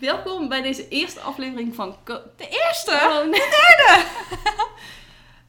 Welkom bij deze eerste aflevering van... Co- De eerste? Oh, nee. De derde!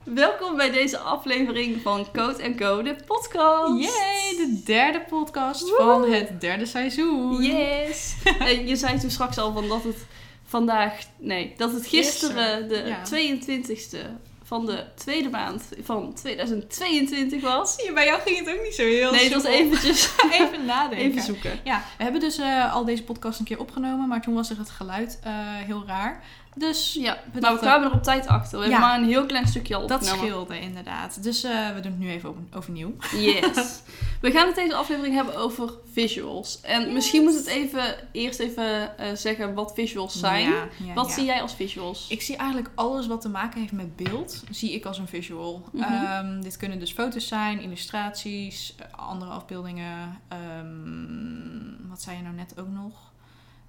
Welkom bij deze aflevering van Code Co, de podcast. Yay, de derde podcast van het derde seizoen. Yes! en je zei toen straks al van dat het vandaag, nee, dat het gisteren de ja. 22e van de tweede maand van 2022 was. Zie je, bij jou ging het ook niet zo heel Nee, het was eventjes even nadenken. even zoeken. Ja, we hebben dus eh, al deze podcast een keer opgenomen, maar toen was er het geluid eh, heel raar. Dus Ja, maar we kwamen er op tijd achter. We hebben maar een heel klein stukje al dat opgenomen. scheelde inderdaad. Dus eh, we doen het nu even over, overnieuw. Yes. We gaan het deze aflevering hebben over visuals. En misschien moet het even eerst even eh, zeggen wat visuals zijn. Ja, ja, wat ja. zie jij als visuals? Ik zie eigenlijk alles wat te maken heeft met beeld, zie ik als een visual. Mhm. Ehm, dit kunnen dus foto's zijn, illustraties, eh, andere afbeeldingen. ehm, wat zei je nou net ook nog?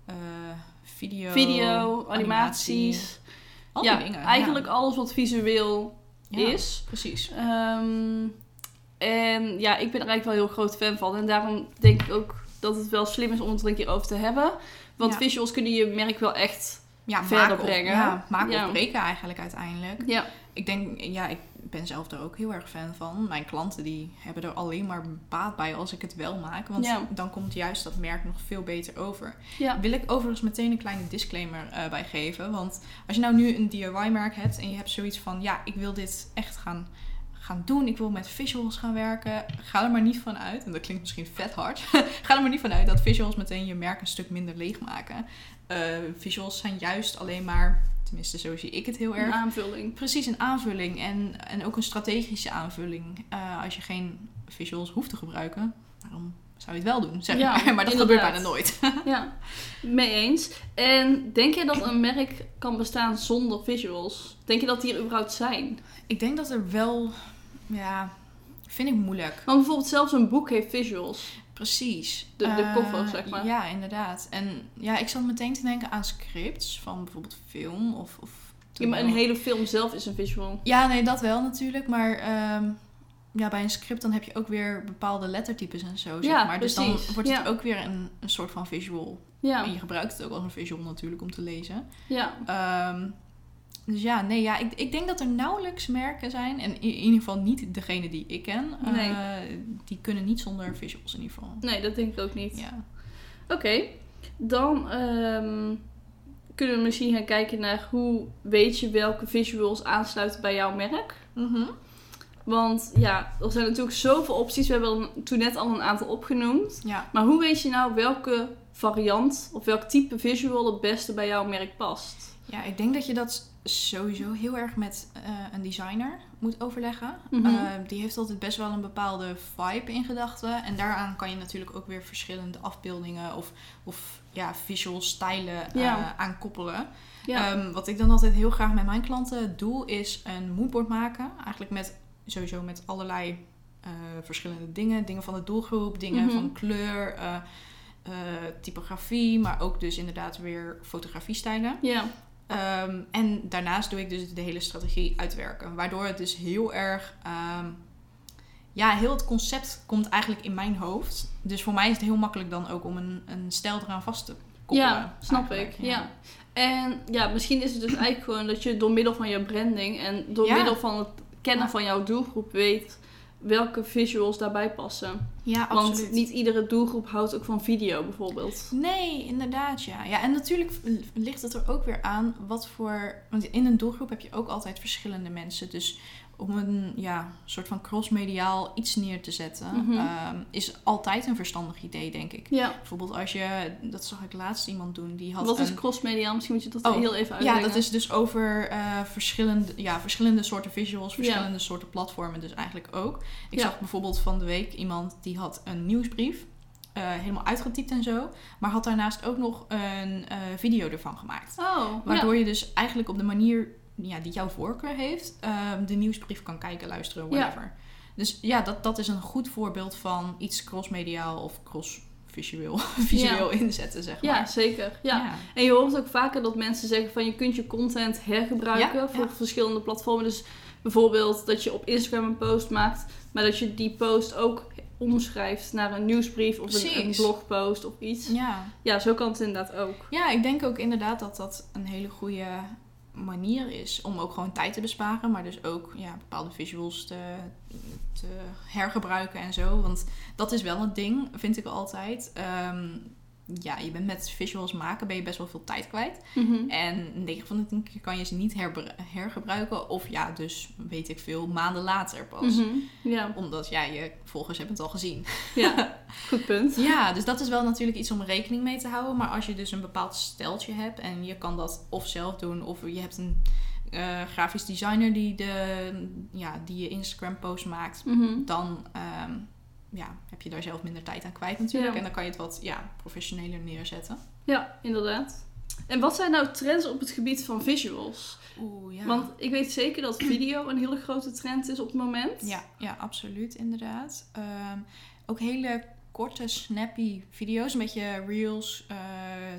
Eh, video, Video, animaties. Al ja, dingen. eigenlijk ja. alles wat visueel Ja, is. Precies. Ehm, en ja, ik ben er eigenlijk wel heel groot fan van. En daarom denk ik ook dat het wel slim is om het er een keer over te hebben. Want Ja. visuals kunnen je merk wel echt... Ja, verder maken brengen. Ja, maken Ja. of breken eigenlijk uiteindelijk. Ja, Ik denk, ja, ik ben zelf er ook heel erg fan van. Mijn klanten die hebben er alleen maar baat bij als ik het wel maak. Want Ja. dan komt juist dat merk nog veel beter over. ja. Wil ik overigens meteen een kleine disclaimer eh, bij geven. Want als je nou nu een DIY-merk hebt en je hebt zoiets van... Ja, ik wil dit echt gaan, gaan doen. Ik wil met visuals gaan werken. Ga er maar niet van uit. En dat klinkt misschien vet hard. ga er maar niet van uit dat visuals meteen je merk een stuk minder leeg maken. Eh, visuals zijn juist alleen maar... Tenminste, zo zie ik het heel Een erg. aanvulling. Precies, een aanvulling en, en ook een strategische aanvulling. Eh, als je geen visuals hoeft te gebruiken, waarom zou je het wel doen? Zeg Ja, maar. maar dat inderdaad. gebeurt bijna nooit. Ja, mee eens. En denk je dat een merk kan bestaan zonder visuals? Denk je dat die er überhaupt zijn? ik denk dat er wel, ja, vind ik moeilijk. Want bijvoorbeeld zelfs een boek heeft visuals. Precies. De- de Eh, cover, zeg maar. Ja, inderdaad. En ja, ik zat meteen te denken aan scripts van bijvoorbeeld film of... of Ja, maar een hele film zelf is een visual. Ja, nee, dat wel natuurlijk. Maar ehm, ja, bij een script dan heb je ook weer bepaalde lettertypes en zo, zeg Ja, maar. Dus precies. dan wordt het Ja. ook weer een, een soort van visual. Ja, En je gebruikt het ook als een visual natuurlijk om te lezen. ja. Ehm, dus ja, nee, ja, ik, ik denk dat er nauwelijks merken zijn. En in, in ieder geval niet degene die ik ken. eh, die kunnen niet zonder visuals in ieder geval. Nee, dat denk ik ook niet. Ja. Oké, dan ehm, kunnen we misschien gaan kijken naar hoe weet je welke visuals aansluiten bij jouw merk. Mhm. Want ja, er zijn natuurlijk zoveel opties. We hebben toen net al een aantal opgenoemd. ja. Maar hoe weet je nou welke variant of welk type visual het beste bij jouw merk past? Ja, ik denk dat je dat sowieso heel erg met eh, een designer moet overleggen. Mhm. Eh, die heeft altijd best wel een bepaalde vibe in gedachten. En daaraan kan je natuurlijk ook weer verschillende afbeeldingen of, of ja, visual stijlen eh, aan koppelen. Ja, Ehm, wat ik dan altijd heel graag met mijn klanten doe, is een moodboard maken. Eigenlijk met sowieso met allerlei eh, verschillende dingen. Dingen van de doelgroep, dingen Mhm. van kleur, typografie, maar ook dus inderdaad weer fotografiestijlen. ja, Ehm, en daarnaast doe ik dus de hele strategie uitwerken. Waardoor het dus heel erg. ehm, ja, heel het concept komt eigenlijk in mijn hoofd. Dus voor mij is het heel makkelijk dan ook om een, een stijl eraan vast te koppelen. ja snap ik. Ja. En ja, misschien is het dus eigenlijk gewoon dat je door middel van je branding en door Ja. middel van het kennen Ja. van jouw doelgroep weet welke visuals daarbij passen. Ja, Want niet iedere doelgroep houdt ook van video bijvoorbeeld. Nee, inderdaad, ja. ja. En natuurlijk ligt het er ook weer aan wat voor... Want in een doelgroep heb je ook altijd verschillende mensen. Dus om een ja, soort van crossmediaal iets neer te zetten... Mhm. ehm, is altijd een verstandig idee, denk ik. Ja. Bijvoorbeeld als je... Dat zag ik laatst iemand doen. Die had Wat is een, crossmedia? Misschien moet je dat Oh, heel even uitleggen. Ja, dat is dus over eh, verschillende, ja, verschillende soorten visuals, verschillende soorten platformen dus eigenlijk ook. Ik Ja. zag bijvoorbeeld van de week iemand die had een nieuwsbrief. eh, helemaal uitgetypt en zo. Maar had daarnaast ook nog een eh, video ervan gemaakt. Oh, Waardoor je dus eigenlijk op de manier ja, die jouw voorkeur heeft, ehm, de nieuwsbrief kan kijken, luisteren, Ja. whatever. Dus ja, dat, dat is een goed voorbeeld van iets crossmediaal of cross-visueel visueel inzetten, zeg maar. ja, zeker. Ja. ja. En je hoort ook vaker dat mensen zeggen van je kunt je content hergebruiken Ja, voor verschillende platformen. Dus bijvoorbeeld dat je op Instagram een post maakt, maar dat je die post ook omschrijft naar een nieuwsbrief of een, een blogpost of iets. ja. Ja, zo kan het inderdaad ook. Ja, ik denk ook inderdaad dat dat een hele goede manier is om ook gewoon tijd te besparen, maar dus ook ja, bepaalde visuals te, te hergebruiken en zo. Want dat is wel een ding, vind ik altijd. Ehm, ja, je bent met visuals maken, ben je best wel veel tijd kwijt. Mhm. En 9 van de 10 keer kan je ze niet hergebruiken. Of ja, dus weet ik veel, maanden later pas. Mhm. Ja. Omdat ja, je volgers hebben het al gezien. ja, goed punt. Ja, dus dat is wel natuurlijk iets om rekening mee te houden. Maar als je dus een bepaald steltje hebt en je kan dat of zelf doen, of je hebt een eh, grafisch designer die, de, ja, die je Instagram post maakt, Mhm. dan ehm, ja, heb je daar zelf minder tijd aan kwijt natuurlijk. Ja. En dan kan je het wat ja, professioneler neerzetten. Ja, inderdaad. En wat zijn nou trends op het gebied van visuals? Oeh, ja. Want ik weet zeker dat video een hele grote trend is op het moment. Ja, ja absoluut, inderdaad. Ehm, ook hele korte, snappy video's. Een beetje reels, eh,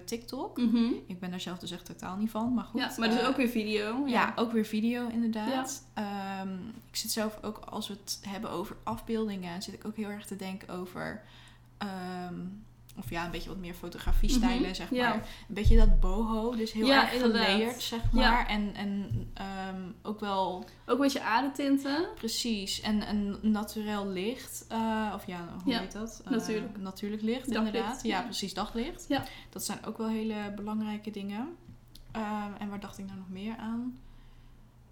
TikTok. Mhm. Ik ben daar zelf dus echt totaal niet van, maar goed. ja maar dus eh, ook weer video. Ja, ook weer video inderdaad. Ehm, ik zit zelf ook, als we het hebben over afbeeldingen, zit ik ook heel erg te denken over... ehm, of ja, een beetje wat meer fotografie-stijlen, Mhm, zeg ja. maar. Een beetje dat boho, dus heel Ja, erg inderdaad. gelayerd, zeg Ja. maar. En, en ehm, ook wel Ook een beetje aardetinten. Precies, en een naturel licht, eh, of ja, hoe heet dat? Eh, natuurlijk. natuurlijk licht, Daglicht, inderdaad. Ja, ja. precies, daglicht. Ja. Dat zijn ook wel hele belangrijke dingen. Ehm, en waar dacht ik nou nog meer aan?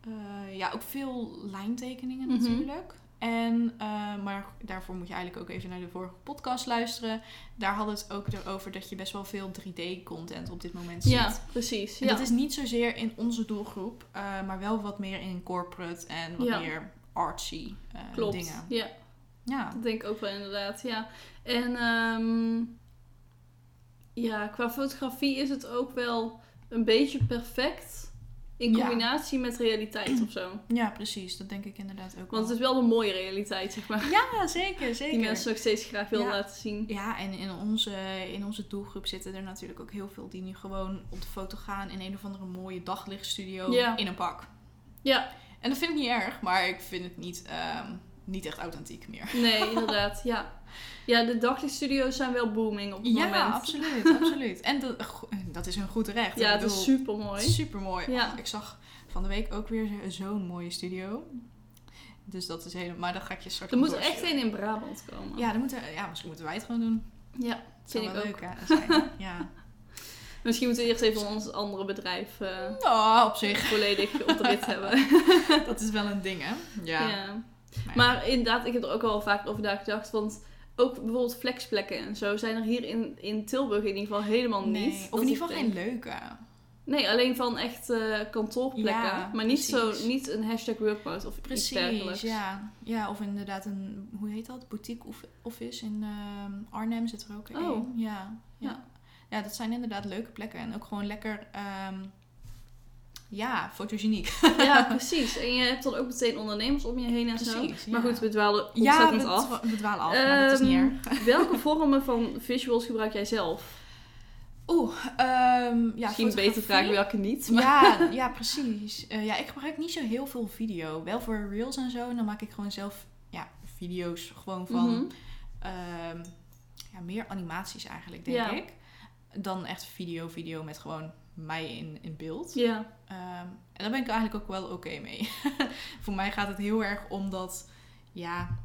Eh, ja, ook veel lijntekeningen Mhm. natuurlijk. En, eh, maar daarvoor moet je eigenlijk ook even naar de vorige podcast luisteren. Daar hadden we het ook over dat je best wel veel 3D-content op dit moment ziet. Ja, precies. Ja. dat is niet zozeer in onze doelgroep, eh, maar wel wat meer in corporate en wat Ja. meer artsy eh, Klopt. dingen. Ja, Ja. dat denk ik ook wel inderdaad. Ja. En ehm, ja, qua fotografie is het ook wel een beetje perfect. In Ja. combinatie met realiteit of zo. ja, precies. Dat denk ik inderdaad ook Want het is wel een mooie realiteit, zeg maar. Ja, zeker, zeker. Die mensen ook steeds graag willen Ja. laten zien. Ja, en in onze, in onze doelgroep zitten er natuurlijk ook heel veel die nu gewoon op de foto gaan in een of andere mooie daglichtstudio Ja. in een pak. Ja, En dat vind ik niet erg, maar ik vind het niet, ehm, niet echt authentiek meer. nee, inderdaad. Ja, ja de daglichtstudio's zijn wel booming op het Ja, moment. absoluut, absoluut. En dat, dat is een goed recht. Ja, het is super mooi. Super mooi. Ja. Ik zag van de week ook weer zo- zo'n mooie studio. Dus dat is helemaal. Maar dat ga ik je straks Er moet er echt een in Brabant komen. Ja, dan moet er, ja, misschien moeten wij het gewoon doen. Ja, Dat vind ik wel ook. leuk hè, zijn. Ja. Misschien moeten we eerst even ons andere bedrijf eh, Oh, op zich. volledig op de rit hebben. Dat is wel een ding, hè? Ja. Ja. Maar- Maar inderdaad, ik heb er ook al vaak over nagedacht. Want ook bijvoorbeeld flexplekken en zo zijn er hier in, in Tilburg in ieder geval helemaal nee. niet. Of in ieder geval geen leuke. Nee, alleen van echt eh, kantoorplekken. Ja, maar niet, zo, niet een hashtag workmode of iets Precies, dergelijks. ja. Ja, of inderdaad een, hoe heet dat? Boutique of- office in ehm, Arnhem zit er ook Oh. in. Ja, ja. Ja. Ja, dat zijn inderdaad leuke plekken. En ook gewoon lekker, ehm, ja, fotogeniek. Ja, precies. En je hebt dan ook meteen ondernemers om je heen en zo. Maar ja. goed, we dwalen Ja, ontzettend we, af. we dwalen af, maar dat is niet Ehm, erg. Welke vormen van visuals gebruik jij zelf? Oeh, ehm ja, Misschien beter vragen welke niet. Maar... Ja, ja, precies. Eh, ja, ik gebruik niet zo heel veel video. Wel voor reels en zo. En dan maak ik gewoon zelf ja, video's gewoon van Mhm. ehm, ja, meer animaties eigenlijk, denk Ja. ik. Dan echt video, video met gewoon mij in, in beeld. Ja, Ehm, en daar ben ik eigenlijk ook wel oké mee. voor mij gaat het heel erg om dat, ja,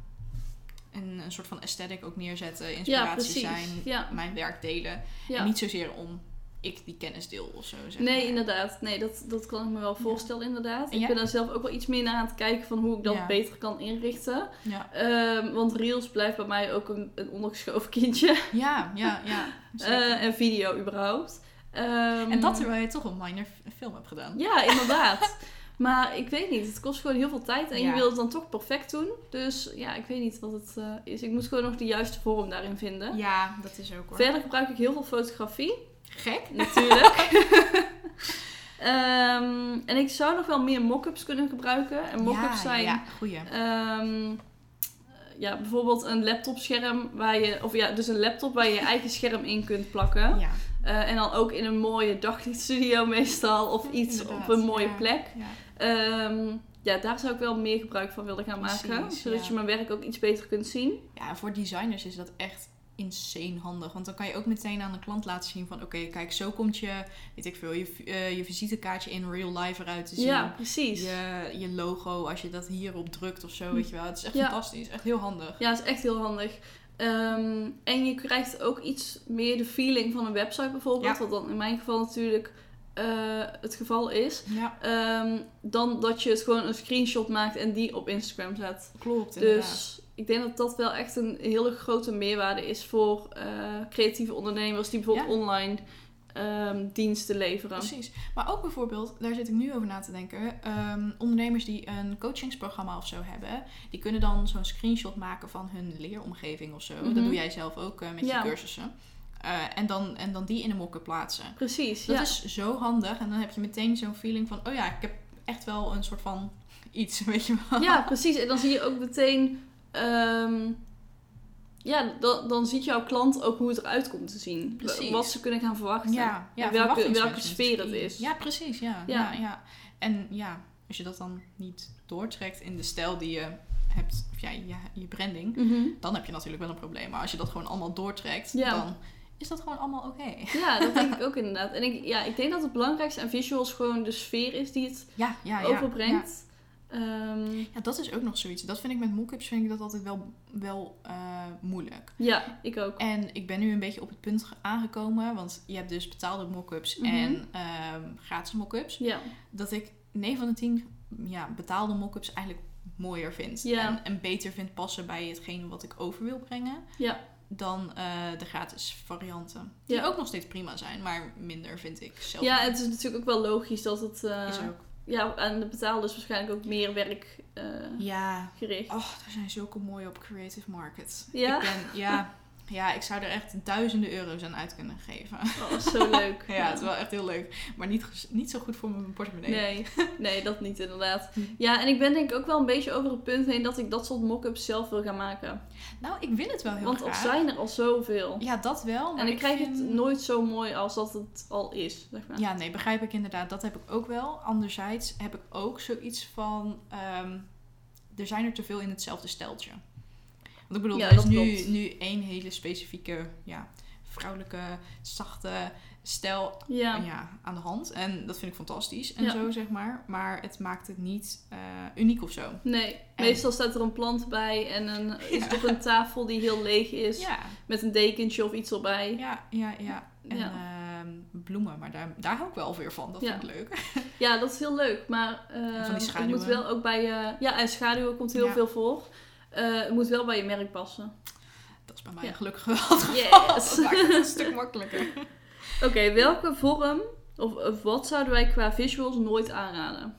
een, een soort van aesthetic ook neerzetten, inspiratie zijn, Ja, mijn werk delen. ja. En niet zozeer om ik die kennis deel of zo. Zeg Nee, maar. inderdaad. Nee, dat, dat kan ik me wel voorstellen, inderdaad. En Ik ben daar zelf ook wel iets meer naar aan het kijken van hoe ik dat Ja. beter kan inrichten. Ja, Ehm, want Reels blijft bij mij ook een, een ondergeschoven kindje. ja, ja. ja. Eh, en video überhaupt. Ehm, en dat terwijl je toch een minor film hebt gedaan. Ja, inderdaad. Maar ik weet niet, het kost gewoon heel veel tijd en je wil het dan toch perfect doen. Dus ja, ik weet niet wat het eh, is. Ik moet gewoon nog de juiste vorm daarin vinden. Ja, dat is ook hoor. Verder gebruik ik heel veel fotografie, Gek? natuurlijk. Ehm, en ik zou nog wel meer mock-ups kunnen gebruiken. En mock-ups ja, zijn Ja, goeie. Ehm, ja, bijvoorbeeld een laptopscherm waar je, of ja, dus een laptop waar je je eigen scherm in kunt plakken. Ja, Eh, en dan ook in een mooie daglichtstudio meestal, of iets inderdaad, op een mooie ja, plek. Ja. Ehm, ja, daar zou ik wel meer gebruik van willen gaan maken, Precies, zodat ja. je mijn werk ook iets beter kunt zien. ja, voor designers is dat echt insane handig. Want dan kan je ook meteen aan de klant laten zien van... Oké, kijk, zo komt je, weet ik veel, je, eh, je visitekaartje in real life eruit te zien. Ja, precies. Je, je logo, als je dat hierop drukt of zo, Hm. weet je wel. Het is echt Ja. fantastisch. Echt heel handig. Ja, is echt heel handig. Ehm, en je krijgt ook iets meer de feeling van een website bijvoorbeeld, Ja. wat dan in mijn geval natuurlijk eh, het geval is. Ja, Ehm, dan dat je het gewoon een screenshot maakt en die op Instagram zet. klopt inderdaad. Dus ik denk dat dat wel echt een hele grote meerwaarde is voor eh, creatieve ondernemers die bijvoorbeeld Ja. online ehm, diensten leveren. Precies. Maar ook bijvoorbeeld, daar zit ik nu over na te denken. ehm, ondernemers die een coachingsprogramma of zo hebben, die kunnen dan zo'n screenshot maken van hun leeromgeving of zo. Mhm. Dat doe jij zelf ook eh, met Ja. je cursussen. Eh, en, dan, en dan die in een mock-up plaatsen. Precies, Dat ja. is zo handig. En dan heb je meteen zo'n feeling van, oh ja, ik heb echt wel een soort van iets, weet je wel. ja, precies. En dan zie je ook meteen... ehm, ja, dan, dan ziet jouw klant ook hoe het eruit komt te zien. Precies. Wat ze kunnen gaan verwachten. Ja, welke- sfeer het key. is. Ja, precies. Ja, Ja. ja. Ja, En ja, als je dat dan niet doortrekt in de stijl die je hebt, of ja, je, je branding, Mhm. dan heb je natuurlijk wel een probleem. Maar als je dat gewoon allemaal doortrekt, Ja. dan is dat gewoon allemaal oké. Ja, dat denk ik ook inderdaad. En ik, ja, ik denk dat het belangrijkste aan visuals gewoon de sfeer is die het Ja, ja, ja. overbrengt. Ehm, Ja. dat is ook nog zoiets. Dat vind ik met mock-ups vind ik dat altijd wel, wel eh, moeilijk. ja, ik ook. En ik ben nu een beetje op het punt ge- aangekomen, want je hebt dus betaalde mock-ups Mhm. en ehm, gratis mock-ups. Ja, dat ik 9 van de 10 ja, betaalde mock-ups eigenlijk mooier vind. Ja. En, en beter vind passen bij hetgene wat ik over wil brengen. Ja. Dan eh, de gratis varianten. Die Ja. ook nog steeds prima zijn, maar minder vind ik zelf. ja, het is natuurlijk ook wel logisch dat het eh, is ook. Ja, aan de betaalde is waarschijnlijk ook meer werk eh, Ja. gericht. Oh, er zijn zulke mooie op Creative Market. Ja? Ik ben, ja, ja, ik zou er echt duizenden euro's aan uit kunnen geven. Oh, zo leuk. Ja, het is wel echt heel leuk. Maar niet, niet zo goed voor mijn portemonnee. Nee, nee, dat niet inderdaad. Ja, en ik ben denk ik ook wel een beetje over het punt heen dat ik dat soort mock-ups zelf wil gaan maken. Nou, ik wil het wel heel Want er graag. zijn er al zoveel. Ja, dat wel. Maar en ik krijg vind- het nooit zo mooi als dat het al is, zeg maar. Ja, nee, begrijp ik inderdaad. Dat heb ik ook wel. Anderzijds heb ik ook zoiets van... ehm, er zijn er te veel in hetzelfde steltje. Want ik bedoel, Ja, er is nu, nu één hele specifieke, ja, vrouwelijke, zachte stijl Ja. ja. aan de hand. En dat vind ik fantastisch en Ja. zo, zeg maar. Maar het maakt het niet eh, uniek of zo. Nee, En- meestal staat er een plant bij en een, is het op een tafel die heel leeg is. Ja, Met een dekentje of iets erbij. ja, ja, ja. En ehm, bloemen, maar daar, daar hou ik wel weer van. Dat vind ik leuk. Ja, dat is heel leuk. Maar eh, En van die moet schaduwen. wel ook bij je... Ja, en schaduwen komt heel veel voor. Eh, het moet wel bij je merk passen. Dat is bij mij Ja. gelukkig wel het geval. Yes! Dat maakt het een stuk makkelijker. Oké, welke vorm of, of wat zouden wij qua visuals nooit aanraden?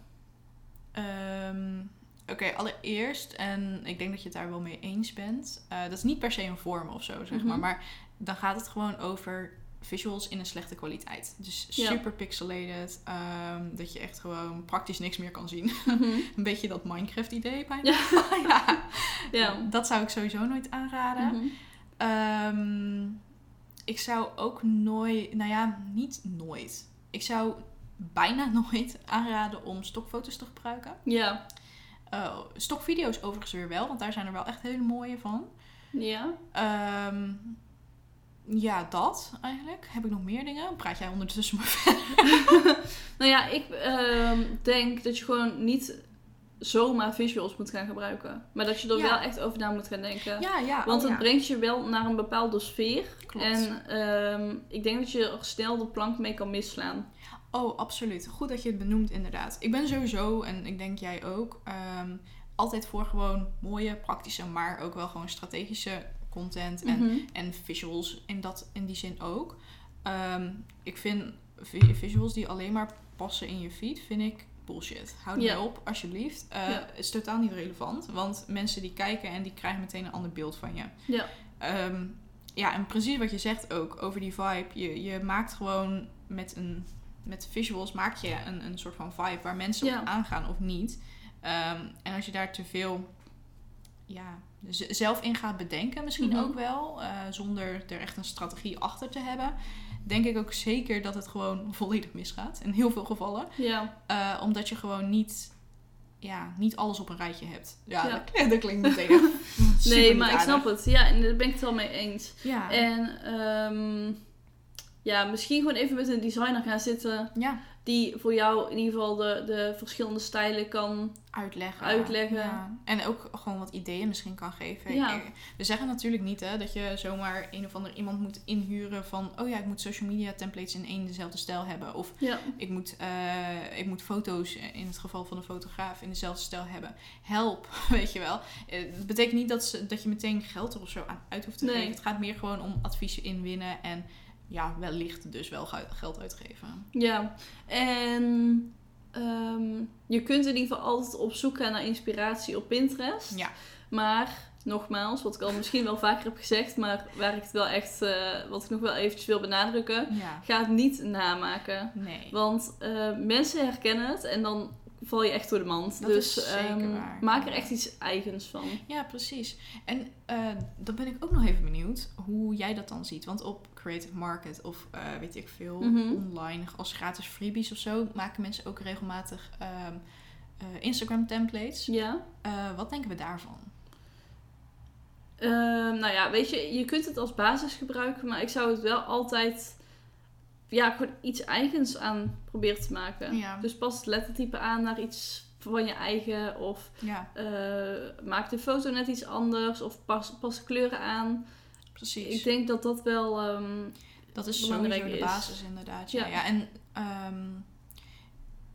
Ehm, Oké, allereerst, en ik denk dat je het daar wel mee eens bent. eh, dat is niet per se een vorm of zo, zeg Mhm. maar. Maar dan gaat het gewoon over visuals in een slechte kwaliteit. Dus super pixelated. ehm, dat je echt gewoon praktisch niks meer kan zien. Mhm. een beetje dat Minecraft-idee bijna. Ja. ja. ja. Dat zou ik sowieso nooit aanraden. Mhm. Ehm, ik zou ook nooit, nou ja, niet nooit. Ik zou bijna nooit aanraden om stokfoto's te gebruiken. Ja. Eh, stokvideo's overigens weer wel, want daar zijn er wel echt hele mooie van. Ja. Ehm, ja, dat eigenlijk. Heb ik nog meer dingen? Praat jij ondertussen maar verder? Nou ja, ik ehm, denk dat je gewoon niet zomaar visuals moet gaan gebruiken. Maar dat je er Ja. wel echt over na moet gaan denken. Ja, ja. Want oh, het brengt je wel naar een bepaalde sfeer. Klopt. En ehm, ik denk dat je er snel de plank mee kan misslaan. Oh, absoluut. Goed dat je het benoemt, inderdaad. Ik ben sowieso, en ik denk jij ook, ehm, altijd voor gewoon mooie, praktische, maar ook wel gewoon strategische content. En Mhm. En visuals in, dat, in die zin ook. Ehm, ik vind vi- visuals die alleen maar passen in je feed, vind ik bullshit. Houd mee op, alsjeblieft. Eh. Het is totaal niet relevant. Want mensen die kijken en die krijgen meteen een ander beeld van je. Ja. Ehm, ja, en precies wat je zegt ook over die vibe. Je, je maakt gewoon met, een, met visuals maak je een, een soort van vibe waar mensen op aangaan of niet. Ehm, en als je daar te veel ja, z- zelf in gaat bedenken, misschien Mhm. ook wel, eh, zonder er echt een strategie achter te hebben, denk ik ook zeker dat het gewoon volledig misgaat. In heel veel gevallen. Ja, Eh, omdat je gewoon niet, ja, niet alles op een rijtje hebt. Ja, Ja. Dat, dat klinkt meteen nee, maar ik snap het. Ja, en daar ben ik het wel mee eens. Ja. En ehm, ja, misschien gewoon even met een designer gaan zitten ja, die voor jou in ieder geval de, de verschillende stijlen kan. uitleggen. Uitleggen. Ja. En ook gewoon wat ideeën misschien kan geven. Ja. Eh, We zeggen natuurlijk niet hè, dat je zomaar een of ander iemand moet inhuren van... oh ja, ik moet social media templates in één dezelfde stijl hebben. Of Ja, ik moet, eh, ik moet foto's, eh, in het geval van een fotograaf, in dezelfde stijl hebben. Help, weet je wel. Eh, Het betekent niet dat, ze, dat je meteen geld er of zo aan uit hoeft te Nee. geven. Het gaat meer gewoon om adviezen inwinnen en... Ja, wellicht dus wel geld uitgeven. ja. En ehm, je kunt in ieder geval altijd op zoek gaan naar inspiratie op Pinterest. Ja. Maar nogmaals, wat ik al misschien wel vaker heb gezegd, maar waar ik het wel echt, eh, wat ik nog wel eventjes wil benadrukken, Ja, ga het niet namaken. nee. Want eh, mensen herkennen het en dan val je echt door de mand. Dat dus waar. maak er echt iets eigens van. Ja, precies. En eh, dan ben ik ook nog even benieuwd hoe jij dat dan ziet. Want op Creative Market of eh, weet ik veel, Mhm. online als gratis freebies of zo, maken mensen ook regelmatig ehm, eh, Instagram templates. Ja. Eh, wat denken we daarvan? Ehm, nou ja, weet je, je kunt het als basis gebruiken, maar ik zou het wel altijd ja, gewoon iets eigens aan proberen te maken. Ja. Dus pas het lettertype aan naar iets van je eigen of Ja, maak de foto net iets anders of pas, pas de kleuren aan. Precies. Ik denk dat dat wel... ehm, dat is belangrijk de is. basis inderdaad. Ja, Ja. ja. en ehm,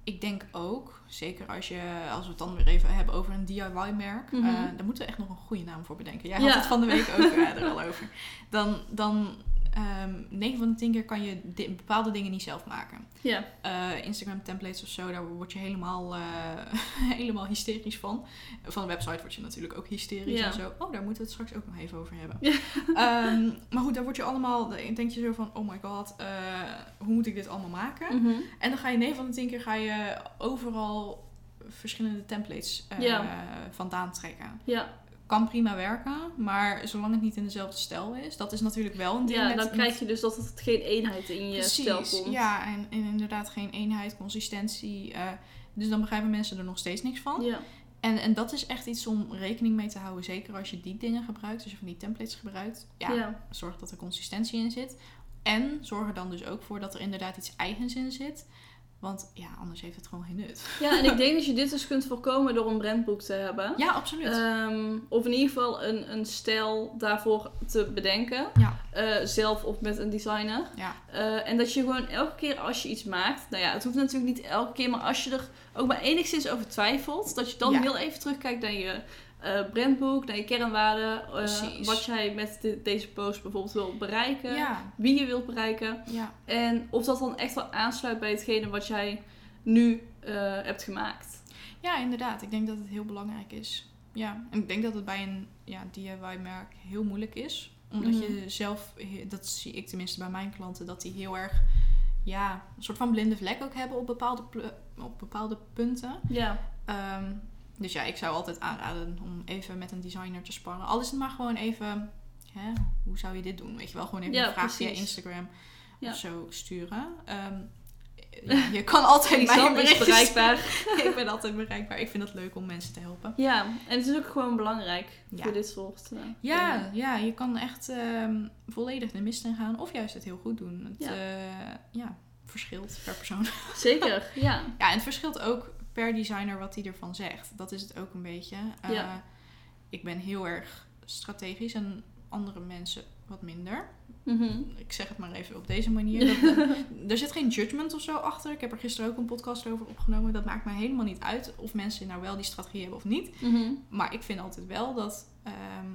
ik denk ook, zeker als, je, als we het dan weer even hebben over een DIY-merk, Mhm. eh, daar moeten we echt nog een goede naam voor bedenken. Jij Ja. had het van de week ook eh, er al over. Dan, dan ehm 9 van de 10 keer kan je di- bepaalde dingen niet zelf maken. ja, Eh, Instagram templates of zo, daar word je helemaal, eh, helemaal hysterisch van. Van de website word je natuurlijk ook hysterisch en zo. Oh, daar moeten we het straks ook nog even over hebben. Ehm, maar goed, daar word je allemaal, denk je zo van, oh my god, eh, hoe moet ik dit allemaal maken? mhm. En dan ga je 9 van de 10 keer ga je overal verschillende templates vandaan trekken. ja. Kan prima werken, maar zolang het niet in dezelfde stijl is, dat is natuurlijk wel een ding ja met- dan met- krijg je dus dat het geen eenheid in je stijl Precies, komt. ja, en, en inderdaad geen eenheid, consistentie. eh, dus dan begrijpen mensen er nog steeds niks van. Ja, En, en dat is echt iets om rekening mee te houden. Zeker als je die dingen gebruikt, als je van die templates gebruikt. Ja, ja. zorg dat er consistentie in zit. En zorg er dan dus ook voor dat er inderdaad iets eigens in zit. Want ja, anders heeft het gewoon geen nut. Ja, en ik denk dat je dit dus kunt voorkomen door een brandboek te hebben. Ja, absoluut. Ehm, of in ieder geval een, een stijl daarvoor te bedenken. Ja. Eh, zelf of met een designer. ja, Eh, en dat je gewoon elke keer als je iets maakt, nou ja, het hoeft natuurlijk niet elke keer, maar als je er ook maar enigszins over twijfelt, dat je dan Ja. heel even terugkijkt naar je eh, brandboek, naar je kernwaarden, eh, Precies. wat jij met de- deze post bijvoorbeeld wil bereiken, ja, wie je wilt bereiken. ja. En of dat dan echt wel aansluit bij hetgene wat jij nu eh, hebt gemaakt. ja, inderdaad. Ik denk dat het heel belangrijk is. Ja, en ik denk dat het bij een ja, DIY-merk heel moeilijk is. Omdat Mhm. je zelf, dat zie ik tenminste bij mijn klanten, dat die heel erg ja, een soort van blinde vlek ook hebben op bepaalde, op bepaalde punten. Ja, Ehm, dus ja, ik zou altijd aanraden om even met een designer te sparren. Al is het maar gewoon even, hè, hoe zou je dit doen? Weet je wel, gewoon even Ja, een vraag via. Instagram Ja. of zo sturen. Ehm, ja, je kan altijd mij bereikbaar. ik ben altijd bereikbaar. Ik vind het leuk om mensen te helpen. Ja, en het is ook gewoon belangrijk Ja. voor dit soort eh, Ja, dingen. ja, je kan echt ehm, volledig de mist in gaan. Of juist het heel goed doen. Het Ja. ja, verschilt per persoon. Zeker, ja. Ja, en het verschilt ook per designer wat hij ervan zegt. Dat is het ook een beetje. Eh, Ja. Ik ben heel erg strategisch en andere mensen wat minder. Mhm. Ik zeg het maar even op deze manier. Dat, eh, er zit geen judgment of zo achter. Ik heb er gisteren ook een podcast over opgenomen. Dat maakt mij helemaal niet uit of mensen nou wel die strategie hebben of niet. Mhm. Maar ik vind altijd wel dat ehm,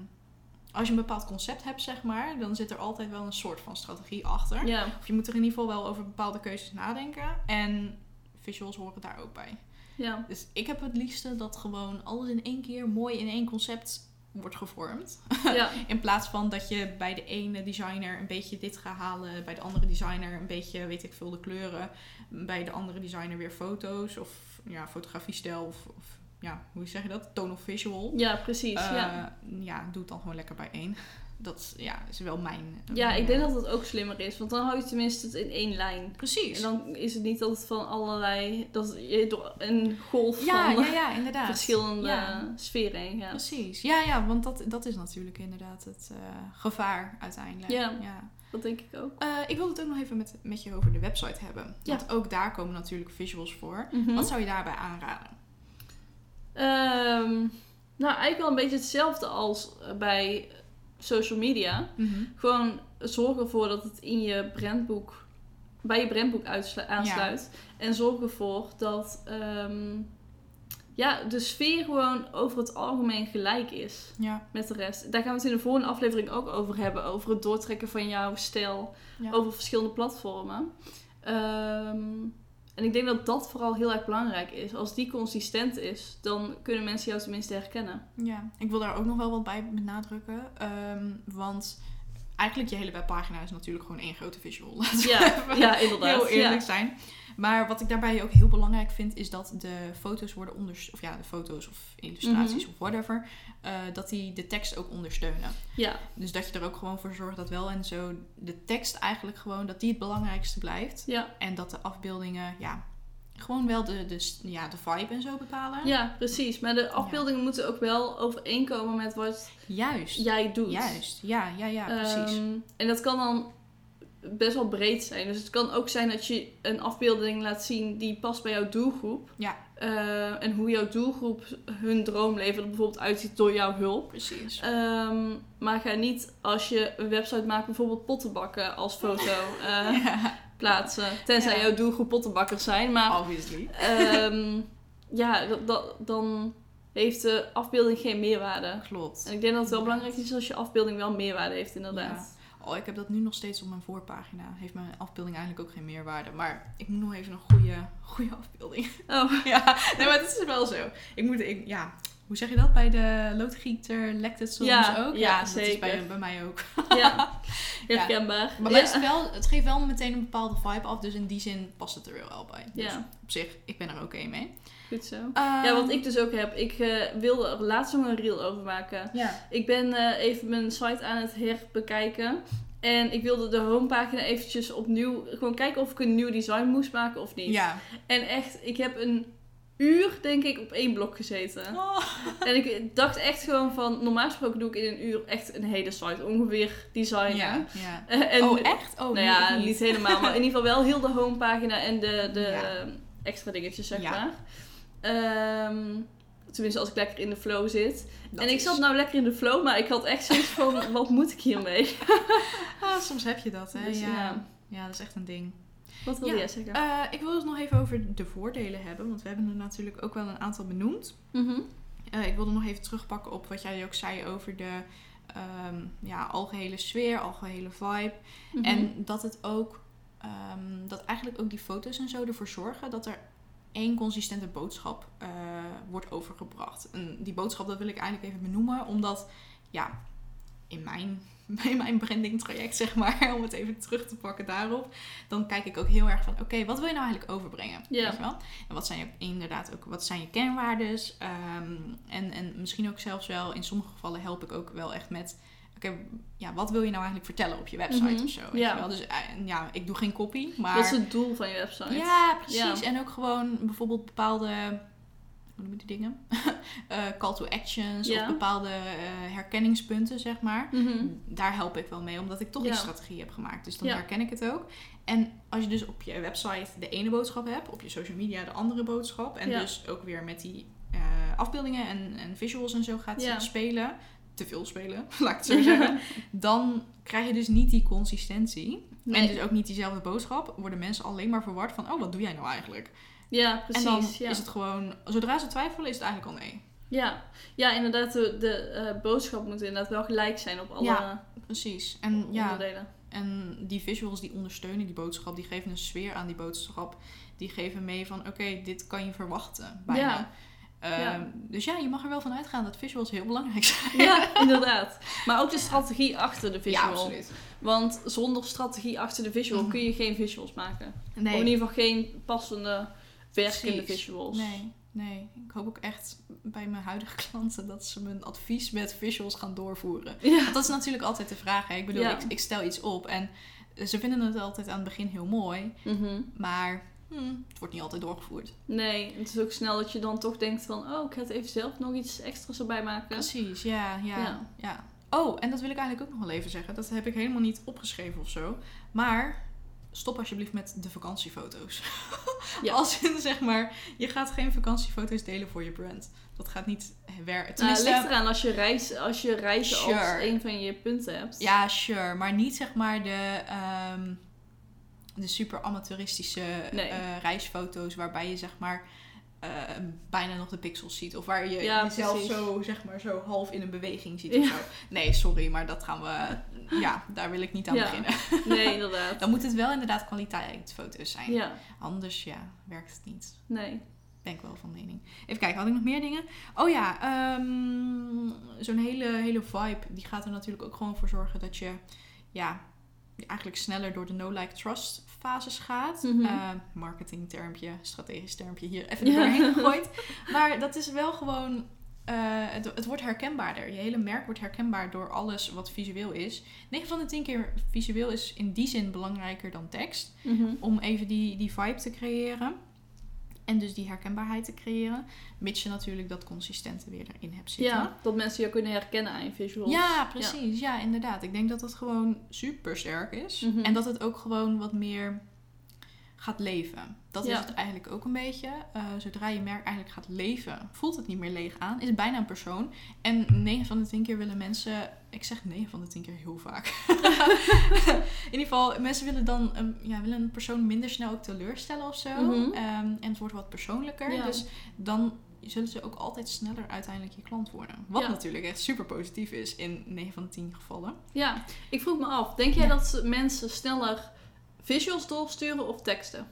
als je een bepaald concept hebt, zeg maar, dan zit er altijd wel een soort van strategie achter. Of je moet er in ieder geval wel over bepaalde keuzes nadenken. En visuals horen daar ook bij. Ja. Dus ik heb het liefste dat gewoon alles in één keer mooi in één concept wordt gevormd. Ja. In plaats van dat je bij de ene designer een beetje dit gaat halen, bij de andere designer een beetje, weet ik veel, de kleuren, bij de andere designer weer foto's of ja, fotografiestijl of, of ja, hoe zeg je dat? Tone of visual. ja, precies. Eh, ja. ja, doe het dan gewoon lekker bij één. Dat is, ja, is wel mijn... ja, mijn, ik denk eh, dat het ook slimmer is. Want dan hou je tenminste het in één lijn. Precies. En dan is het niet dat het van allerlei... Dat je door een golf ja, van ja, ja, inderdaad. verschillende Ja. sferen heen gaat. Precies. Ja, ja, want dat, dat is natuurlijk inderdaad het eh, gevaar uiteindelijk. Ja. ja. Dat denk ik ook. Eh, ik wil het ook nog even met, met je over de website hebben. Ja. Want ook daar komen natuurlijk visuals voor. Mhm. Wat zou je daarbij aanraden? Ehm, nou, eigenlijk wel een beetje hetzelfde als eh, bij social media. Gewoon zorg ervoor dat het in je brandboek, bij je brandboek aansluit. En zorg ervoor dat ehm, ja, de sfeer gewoon over het algemeen gelijk is Ja. met de rest. Daar gaan we het in de volgende aflevering ook over hebben. Over het doortrekken van jouw stijl Ja. over verschillende platformen. Ehm, en ik denk dat dat vooral heel erg belangrijk is. Als die consistent is, dan kunnen mensen jou tenminste herkennen. ja, ik wil daar ook nog wel wat bij benadrukken. Ehm, want eigenlijk je hele webpagina is natuurlijk gewoon één grote visual. Laten Ja, ja inderdaad. heel eerlijk Ja. zijn. Maar wat ik daarbij ook heel belangrijk vind, is dat de foto's worden ondersteund. Of ja, de foto's of illustraties Mhm. of whatever. eh, dat die de tekst ook ondersteunen. ja, Dus dat je er ook gewoon voor zorgt dat wel en zo de tekst eigenlijk gewoon, dat die het belangrijkste blijft. ja. En dat de afbeeldingen, ja, gewoon wel de, de, ja, de vibe en zo bepalen. ja, precies. Maar de afbeeldingen moeten ook wel overeenkomen met wat Juist. jij doet. Juist. Ja, ja, ja, precies. Ehm, en dat kan dan best wel breed zijn. Dus het kan ook zijn dat je een afbeelding laat zien die past bij jouw doelgroep. Ja. Eh, en hoe jouw doelgroep hun droomleven er bijvoorbeeld uitziet door jouw hulp. precies. Ehm, maar ga niet als je een website maakt, bijvoorbeeld pottenbakken als foto eh, ja, plaatsen. Tenzij Ja. jouw doelgroep pottenbakkers zijn. Maar obviously. ehm, ja, dat, dat, dan heeft de afbeelding geen meerwaarde. Klopt. En ik denk dat het wel belangrijk is als je afbeelding wel meerwaarde heeft, inderdaad. Oh, ik heb dat nu nog steeds op mijn voorpagina. Heeft mijn afbeelding eigenlijk ook geen meerwaarde. Maar ik moet nog even een goede, goede afbeelding. Oh, ja, nee, maar het is wel zo. Ik moet, ik, ja, hoe zeg je dat? Bij de loodgieter lekt het soms Ja, ook. ja, dat is zeker. bij, bij mij ook. ja. Herkenbaar. Maar ja. het, is wel, het geeft wel meteen een bepaalde vibe af. Dus in die zin past het er wel bij. Dus Ja. op zich, ik ben er oké mee. Goed zo. Ehm, Ja, wat ik dus ook heb. Ik eh, wilde er laatst nog een reel over maken. Ja. Ik ben eh, even mijn site aan het herbekijken. En ik wilde de homepagina eventjes opnieuw... Gewoon kijken of ik een nieuw design moest maken of niet. Ja. En echt, ik heb een uur, denk ik, op één blok gezeten. Oh. En ik dacht echt gewoon van... Normaal gesproken doe ik in een uur echt een hele site ongeveer designen. Ja. ja. En, oh, echt? Oh, nou nee, ja, niet. helemaal. Maar in ieder geval wel heel de homepagina en de, de Ja. extra dingetjes, zeg Ja. maar. Ehm, tenminste, als ik lekker in de flow zit. Dat en ik is- zat nou lekker in de flow, maar ik had echt zoiets van... wat moet ik hiermee? Ah, soms heb je dat, hè? Dus, ja. ja. ja, dat is echt een ding. Wat wil Ja. jij zeggen? Eh, ik wil het nog even over de voordelen hebben, want we hebben er natuurlijk ook wel een aantal benoemd. Mhm. Eh, ik wilde nog even terugpakken op wat jij ook zei over de ehm, ja, algehele sfeer, algehele vibe. Mhm. En dat het ook, ehm, dat eigenlijk ook die foto's en zo ervoor zorgen dat er één consistente boodschap eh, wordt overgebracht. En die boodschap, dat wil ik eigenlijk even benoemen, omdat, ja, in mijn, in mijn branding traject, zeg maar, om het even terug te pakken daarop, dan kijk ik ook heel erg van, oké, wat wil je nou eigenlijk overbrengen? Weet je wel? En wat zijn je, inderdaad ook, wat zijn je kernwaardes? Ehm, en, en misschien ook zelfs wel, in sommige gevallen help ik ook wel echt met, oké, ja, wat wil je nou eigenlijk vertellen op je website Mhm. of zo? Ja. wel? Dus eh, ja, ik doe geen copy, maar... Wat is het doel van je website? Ja, precies. Ja. En ook gewoon bijvoorbeeld bepaalde, hoe noem je die dingen? Eh, call to actions Ja. of bepaalde eh, herkenningspunten, zeg maar. Mhm. Daar help ik wel mee, omdat ik toch die strategie heb gemaakt. Dus dan herken ik het ook. En als je dus op je website de ene boodschap hebt, op je social media de andere boodschap. En dus ook weer met die afbeeldingen en, en visuals en zo gaat Ja. spelen. Te veel spelen, laat ik het zo zeggen. Dan krijg je dus niet die consistentie. Nee. En dus ook niet diezelfde boodschap. Worden mensen alleen maar verward van, oh, wat doe jij nou eigenlijk? Ja, precies. en dan ja. is het gewoon, zodra ze twijfelen, is het eigenlijk al nee. Ja. ja, inderdaad, de, de eh, boodschap moet inderdaad wel gelijk zijn op alle Ja, Precies. En ja. En die visuals die ondersteunen die boodschap, die geven een sfeer aan die boodschap. Die geven mee van oké, dit kan je verwachten bijna. Ja. Ehm, Ja. Dus ja, je mag er wel van uitgaan dat visuals heel belangrijk zijn. Ja, inderdaad. Maar ook de strategie achter de visual. Ja, absoluut. Want zonder strategie achter de visual Mhm. kun je geen visuals maken. Nee. Of in ieder geval geen passende, werkende Precies. visuals. Nee, nee. Ik hoop ook echt bij mijn huidige klanten dat ze mijn advies met visuals gaan doorvoeren. Ja. Want dat is natuurlijk altijd de vraag. Hè? Ik bedoel, Ja. ik, ik stel iets op en ze vinden het altijd aan het begin heel mooi, Mhm. maar hmm, het wordt niet altijd doorgevoerd. Nee, het is ook snel dat je dan toch denkt van... Oh, ik ga het even zelf nog iets extra's erbij maken. Precies, ja, ja, Ja. ja. Oh, en dat wil ik eigenlijk ook nog wel even zeggen. Dat heb ik helemaal niet opgeschreven of zo. Maar stop alsjeblieft met de vakantiefoto's. Ja. Als in, zeg maar, je gaat geen vakantiefoto's delen voor je brand. Dat gaat niet werken. Nou, het Tenminste, ligt eraan als je, reis, als je reizen als een van je punten hebt. Ja, sure. Maar niet zeg maar de, ehm, de super amateuristische Nee. eh, reisfoto's waarbij je zeg maar eh, bijna nog de pixels ziet. Of waar je Ja, jezelf precies. zo zeg maar zo half in een beweging ziet Ja. of zo. Nee, sorry, maar dat gaan we... Ja, daar wil ik niet aan Ja. beginnen. Nee, inderdaad. Dan moet het wel inderdaad kwaliteitsfoto's zijn. Ja, Anders ja, werkt het niet. nee. Ben ik wel van mening. Even kijken, had ik nog meer dingen? Oh ja, ehm, zo'n hele, hele vibe. Die gaat er natuurlijk ook gewoon voor zorgen dat je ja, eigenlijk sneller door de no-like-trust fases gaat. Eh, marketing termpje, strategisch termpje hier even Ja. doorheen gegooid. Maar dat is wel gewoon... eh, het, het wordt herkenbaarder. Je hele merk wordt herkenbaar door alles wat visueel is. 9 van de 10 keer visueel is in die zin belangrijker dan tekst Mhm. om even die, die vibe te creëren. En dus die herkenbaarheid te creëren. Mits je natuurlijk dat consistente weer erin hebt zitten. Ja, dat mensen je kunnen herkennen aan je visuals. Ja, precies. Ja. inderdaad. Ik denk dat dat gewoon super sterk is. Mhm. En dat het ook gewoon wat meer gaat leven. Dat Ja. is het eigenlijk ook een beetje. Eh, zodra je merk eigenlijk gaat leven, voelt het niet meer leeg aan. Is het bijna een persoon. En 9 van de 10 keer willen mensen... Ik zeg 9 van de 10 keer heel vaak. In ieder geval, mensen willen dan een, ja, willen een persoon minder snel ook teleurstellen of zo. Mhm. Ehm, en het wordt wat persoonlijker. Ja. Dus dan zullen ze ook altijd sneller uiteindelijk je klant worden. Wat Ja. natuurlijk echt super positief is in 9 van de 10 gevallen. Ja, ik vroeg me af. Denk jij Ja. dat mensen sneller visuals doorsturen of teksten?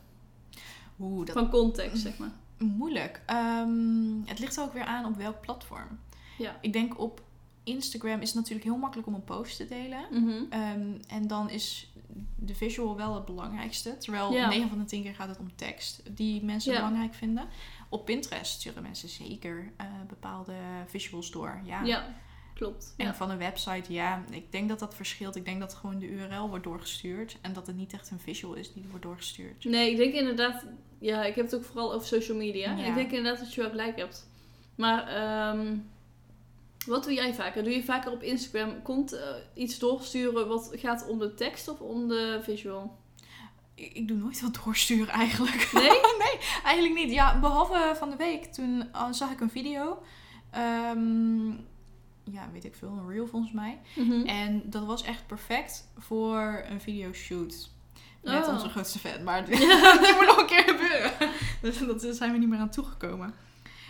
Oeh, dat Van context, zeg maar. Moeilijk. Ehm, het ligt er ook weer aan op welk platform. Ja. Ik denk op Instagram is het natuurlijk heel makkelijk om een post te delen. Mhm. Ehm, en dan is de visual wel het belangrijkste. Terwijl Ja. 9 van de 10 keer gaat het om tekst die mensen Ja. belangrijk vinden. Op Pinterest sturen mensen zeker eh, bepaalde visuals door. Ja. Ja, klopt. En Ja. van een website, ja, ik denk dat dat verschilt. Ik denk dat gewoon de URL wordt doorgestuurd. En dat het niet echt een visual is die wordt doorgestuurd. Nee, ik denk inderdaad... Ja, ik heb het ook vooral over social media. Ja. Ik denk inderdaad dat je wel gelijk hebt. Maar ehm, wat doe jij vaker? Doe je vaker op Instagram komt eh, iets doorsturen wat gaat om de tekst of om de visual? Ik, doe nooit wat doorsturen eigenlijk. Nee? nee, eigenlijk niet. Ja, behalve van de week. Toen uh, zag ik een video. Ehm, ja, weet ik veel. Een reel volgens mij. Mhm. En dat was echt perfect voor een videoshoot. Met Oh. onze grootste fan. Maar die moet nog een keer gebeuren. Dus dat zijn we niet meer aan toegekomen.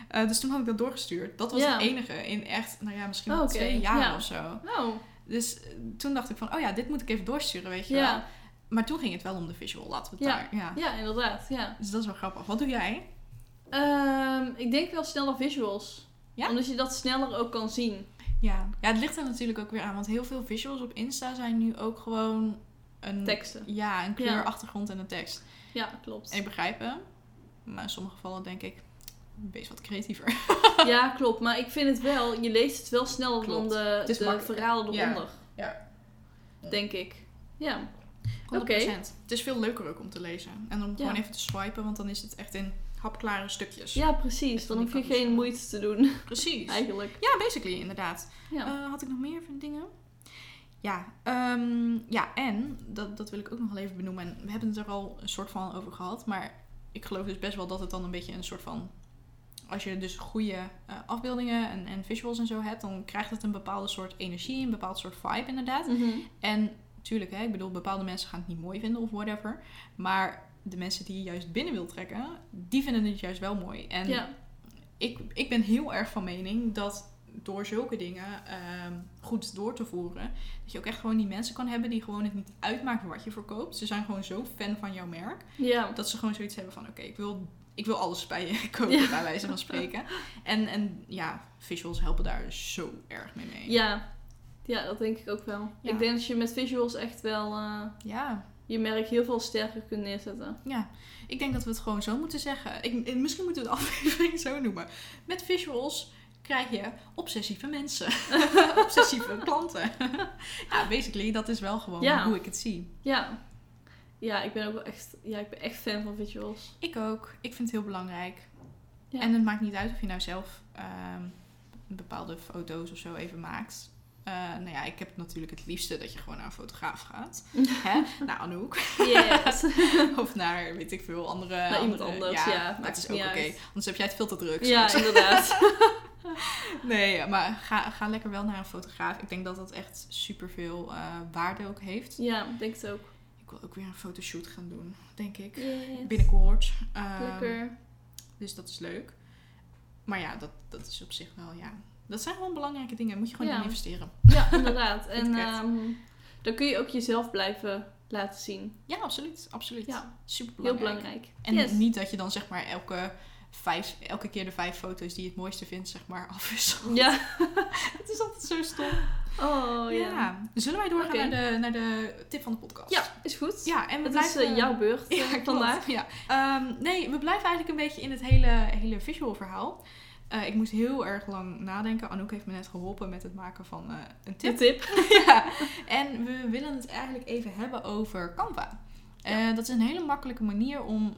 Eh, dus toen had ik dat doorgestuurd. Dat was het enige in echt, nou ja, misschien Oh, twee jaar Ja. of zo. Oh, Dus eh, toen dacht ik van, oh ja, dit moet ik even doorsturen, weet je wel. Maar toen ging het wel om de visual, laten we het Ja. daar. Ja. Ja, inderdaad. Ja. Dus dat is wel grappig. Wat doe jij? Ehm, ik denk wel sneller visuals. Ja? Omdat je dat sneller ook kan zien. Ja. ja, het ligt er natuurlijk ook weer aan. Want heel veel visuals op Insta zijn nu ook gewoon een... Teksten. Ja, een kleur, Ja. achtergrond en een tekst. Ja, klopt. En ik begrijp hem. Maar in sommige gevallen denk ik, wees wat creatiever. Ja, klopt. Maar ik vind het wel, je leest het wel sneller Klopt. dan de, Het is de verhalen Ja. eronder. Ja. Denk ik. Ja. 100%. Oké. Het is veel leuker ook om te lezen. En om gewoon Ja. even te swipen, want dan is het echt in hapklare stukjes. Ja, precies. Dan hoef je geen moeite te doen, Precies. eigenlijk. Ja, basically, inderdaad. Ja. Eh, had ik nog meer van dingen? Ja, ehm, ja en dat, dat wil ik ook nog wel even benoemen. En we hebben het er al een soort van over gehad. Maar ik geloof dus best wel dat het dan een beetje een soort van. Als je dus goede eh, afbeeldingen en, en visuals en zo hebt, dan krijgt het een bepaalde soort energie, een bepaald soort vibe inderdaad. Mhm. En natuurlijk, hè, ik bedoel, bepaalde mensen gaan het niet mooi vinden of whatever. Maar de mensen die je juist binnen wil trekken, die vinden het juist wel mooi. En Ja. ik, ik ben heel erg van mening dat door zulke dingen ehm, goed door te voeren, dat je ook echt gewoon die mensen kan hebben die gewoon het niet uitmaakt wat je verkoopt. Ze zijn gewoon zo fan van jouw merk, Ja. dat ze gewoon zoiets hebben van, oké, ik wil... Ik wil alles bij je kopen, Ja. bij wijze van spreken. En, en ja, visuals helpen daar zo erg mee mee. Ja. Ja, dat denk ik ook wel. Ja. Ik denk dat je met visuals echt wel eh, Ja, je merk heel veel sterker kunt neerzetten. Ja, ik denk dat we het gewoon zo moeten zeggen. Ik, misschien moeten we de aflevering zo noemen. Met visuals krijg je obsessieve mensen. obsessieve klanten. ja, basically, dat is wel gewoon Ja. hoe ik het zie. Ja. Ja, ik ben ook wel echt, ja, ik ben echt fan van visuals. Ik ook. Ik vind het heel belangrijk. Ja. En het maakt niet uit of je nou zelf ehm, bepaalde foto's of zo even maakt. Eh, nou ja, ik heb natuurlijk het liefste dat je gewoon naar een fotograaf gaat. Hè? Naar Anouk. Yes. Of naar, weet ik veel, andere... Naar iemand anders, ja, maar het is ook oké. uit. Anders heb jij het veel te druk. ja, inderdaad. Nee, maar ga, ga lekker wel naar een fotograaf. Ik denk dat dat echt superveel eh waarde ook heeft. ja, ik denk het ook. Ik wil ook weer een fotoshoot gaan doen, denk ik. Yes. Binnenkort. Ehm, Lekker. Dus dat is leuk. Maar ja, dat, dat is op zich wel, ja. Dat zijn gewoon belangrijke dingen. Moet je gewoon Ja. in investeren. Ja, inderdaad. en ehm, dan kun je ook jezelf blijven laten zien. Ja, absoluut. Absoluut. Ja, Super heel belangrijk. En yes. niet dat je dan zeg maar elke, vijf, elke keer de vijf foto's die je het mooiste vindt, zeg maar afwisselt. Ja. Het is altijd zo stom. Oh ja. ja. Zullen wij doorgaan naar, de, naar de tip van de podcast? Ja, is goed. Ja, en we Het blijven... is eh, jouw beurt eh, Ja, klopt. vandaag. Ja. Ehm, nee, we blijven eigenlijk een beetje in het hele, hele visual verhaal. Eh, ik moest heel erg lang nadenken. Anouk heeft me net geholpen met het maken van eh, een tip. tip. ja. En we willen het eigenlijk even hebben over Canva. Eh, dat is een hele makkelijke manier om,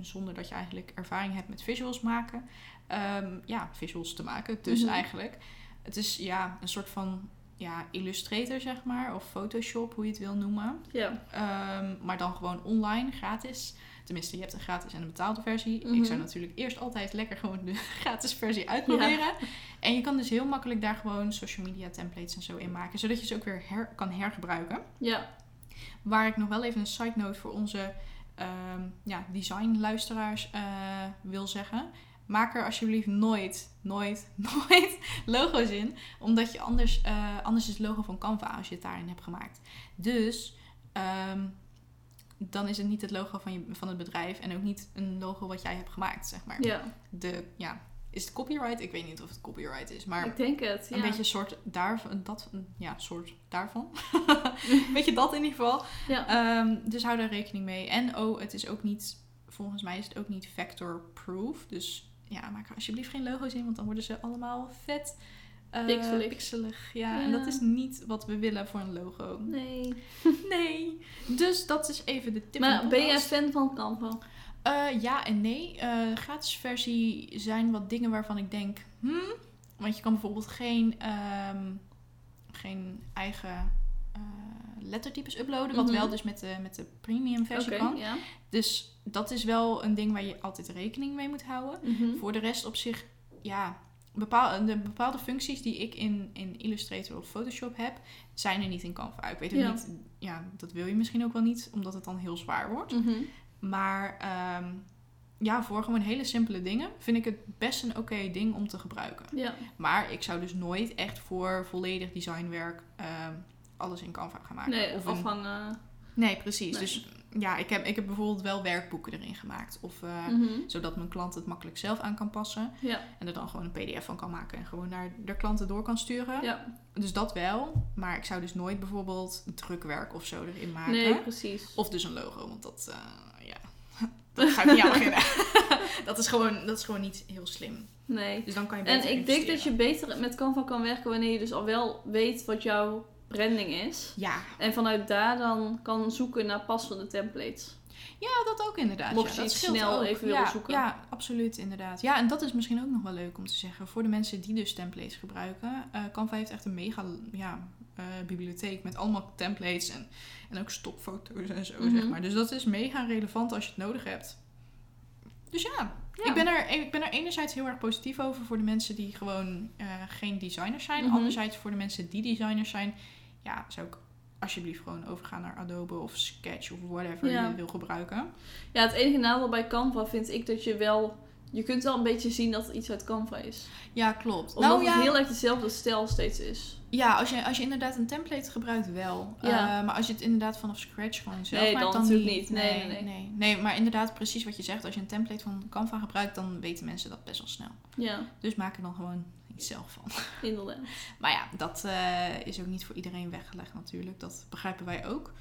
zonder dat je eigenlijk ervaring hebt met visuals maken, ehm, ja, visuals te maken. Dus Mhm. eigenlijk, het is ja, een soort van ja, Illustrator, zeg maar, of Photoshop, hoe je het wil noemen. Ja. Ehm, maar dan gewoon online, gratis. Tenminste, je hebt een gratis en een betaalde versie. Mhm. Ik zou natuurlijk eerst altijd lekker gewoon de gratis versie uitproberen. En je kan dus heel makkelijk daar gewoon social media templates en zo in maken. Zodat je ze ook weer her- kan hergebruiken. Ja. Waar ik nog wel even een side note voor onze ehm ja, designluisteraars eh wil zeggen. Maak er alsjeblieft nooit, nooit, nooit logo's in. Omdat je anders, eh, anders is het logo van Canva als je het daarin hebt gemaakt. Dus ehm, dan is het niet het logo van, je, van het bedrijf. En ook niet een logo wat jij hebt gemaakt, zeg maar. Ja. De, ja, is het copyright? Ik weet niet of het copyright is. Maar Ik denk het. Ja. een beetje een soort daarvan. Dat, ja, soort daarvan. Weet je dat in ieder geval. Ja. Ehm, dus hou daar rekening mee. En oh, het is ook niet, volgens mij is het ook niet vector-proof. Dus ja, maak er alsjeblieft geen logo's in, want dan worden ze allemaal vet eh, Pixelig. pixelig. Ja, Ja. en dat is niet wat we willen voor een logo. Nee. Nee. Dus dat is even de tip. Maar ben jij fan van Canva? Eh, ja en nee. Eh gratis versie zijn wat dingen waarvan ik denk, hmm. Want je kan bijvoorbeeld geen, ehm, geen eigen lettertypes uploaden. Wat Mhm. wel dus met de, met de premium versie Oké, kan. ja. Dus dat is wel een ding waar je altijd rekening mee moet houden. Mhm. Voor de rest op zich, ja, bepaal, de bepaalde functies die ik in, in Illustrator of Photoshop heb, zijn er niet in Canva. Ik weet ook Ja. niet, ja, dat wil je misschien ook wel niet, omdat het dan heel zwaar wordt. Mhm. Maar ehm, ja, voor gewoon hele simpele dingen vind ik het best een oké ding om te gebruiken. Ja. Maar ik zou dus nooit echt voor volledig designwerk ehm, alles in Canva gaan maken. Nee, of een- afhangen. nee, precies. Nee. Dus ja, ik heb, ik heb bijvoorbeeld wel werkboeken erin gemaakt. Of, eh, Mhm. Zodat mijn klant het makkelijk zelf aan kan passen. Ja. En er dan gewoon een pdf van kan maken. En gewoon naar de klanten door kan sturen. Ja. Dus dat wel. Maar ik zou dus nooit bijvoorbeeld drukwerk of zo erin maken. Nee, precies. Of dus een logo, want dat, eh, ja, dat ga ik niet aan beginnen. dat, is gewoon, dat is gewoon niet heel slim. Nee. Dus dan kan je En ik denk dat je beter met Canva kan werken wanneer je dus al wel weet wat jouw branding is. Ja, En vanuit daar dan kan zoeken naar passende templates. ja, dat ook inderdaad. Mocht ja, je dat iets scheelt snel ook. even ja, willen zoeken. Ja, absoluut, inderdaad. Ja, en dat is misschien ook nog wel leuk om te zeggen. Voor de mensen die dus templates gebruiken. eh Canva heeft echt een mega ja, eh, bibliotheek met allemaal templates en, en ook stokfoto's en zo, Mhm. zeg maar. Dus dat is mega relevant als je het nodig hebt. Dus ja, Ja. Ik, ben er, ik ben er enerzijds heel erg positief over voor de mensen die gewoon eh, geen designers zijn. Mhm. Anderzijds voor de mensen die designers zijn, ja, zou ik alsjeblieft gewoon overgaan naar Adobe of Sketch of whatever Ja. je wil gebruiken. Ja, het enige nadeel bij Canva vind ik dat je wel je kunt wel een beetje zien dat het iets uit Canva is. Ja, klopt. Omdat nou het ja, heel erg dezelfde stijl steeds is. ja als, je, als je inderdaad een template gebruikt wel. Ja. Eh, maar als je het inderdaad vanaf scratch gewoon zelf Nee, maakt, dan dan natuurlijk niet. niet. Nee, nee, nee, nee. Nee, maar inderdaad precies wat je zegt. Als je een template van Canva gebruikt, dan weten mensen dat best wel snel. Ja, Dus maak er dan gewoon iets zelf van. inderdaad. Maar ja, dat eh, is ook niet voor iedereen weggelegd natuurlijk. Dat begrijpen wij ook.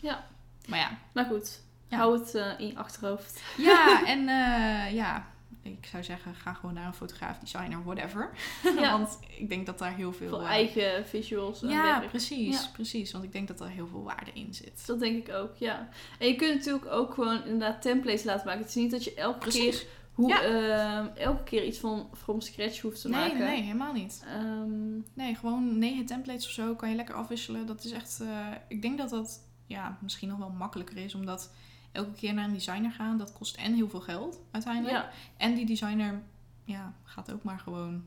Ja. Maar ja, Maar goed, Ja. hou het eh, in je achterhoofd. Ja, en eh, ja, ik zou zeggen, ga gewoon naar een fotograaf, designer, whatever. Ja. want ik denk dat daar heel veel... Voor eigen visuals Ja, werk. precies, Ja. precies. Want ik denk dat er heel veel waarde in zit. Dat denk ik ook, ja. En je kunt natuurlijk ook gewoon inderdaad templates laten maken. Het is niet dat je elke Precies. keer hoe, Ja. ehm, elke keer iets van from scratch hoeft te Nee, maken. nee, nee, helemaal niet. Ehm, Nee, gewoon negen templates of zo kan je lekker afwisselen. Dat is echt... eh, ik denk dat dat ja, misschien nog wel makkelijker is, omdat elke keer naar een designer gaan, dat kost en heel veel geld uiteindelijk. ja, En die designer ja, gaat ook maar gewoon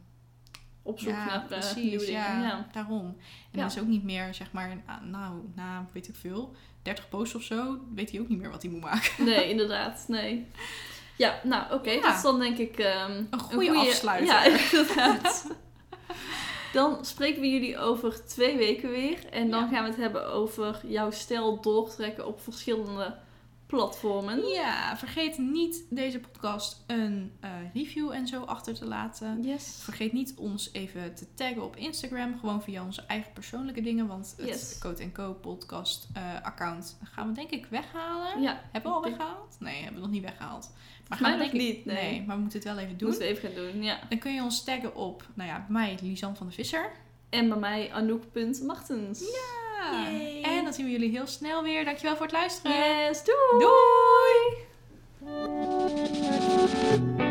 op zoek ja, naar eh, precies, ja, Ja. daarom. En Ja. dat is ook niet meer, zeg maar, nou, na weet ik veel, 30 posts of zo, weet hij ook niet meer wat hij moet maken. Nee, inderdaad, nee. Ja, nou oké, Ja. dat is dan denk ik ehm, Een goede afsluiter. Ja, inderdaad. Dan spreken we jullie over twee weken weer. En dan Ja. gaan we het hebben over jouw stijl doortrekken op verschillende platformen. Ja, vergeet niet deze podcast een eh, review en zo achter te laten. Yes. Vergeet niet ons even te taggen op Instagram, gewoon via onze eigen persoonlijke dingen, want het Yes. Code Co podcast eh, account gaan we denk ik weghalen. Ja, Hebben we al weggehaald? Nee, hebben we nog niet weggehaald. Maar gaan we nog denk ik- niet, nee. maar we moeten het wel even doen. moeten we even gaan doen, ja. Dan kun je ons taggen op, nou ja, bij mij Lisanne van de Visser. En bij mij Anouk.martens. Ja. Yay. En dan zien we jullie heel snel weer. Dankjewel voor het luisteren. Yes, doei! Doei!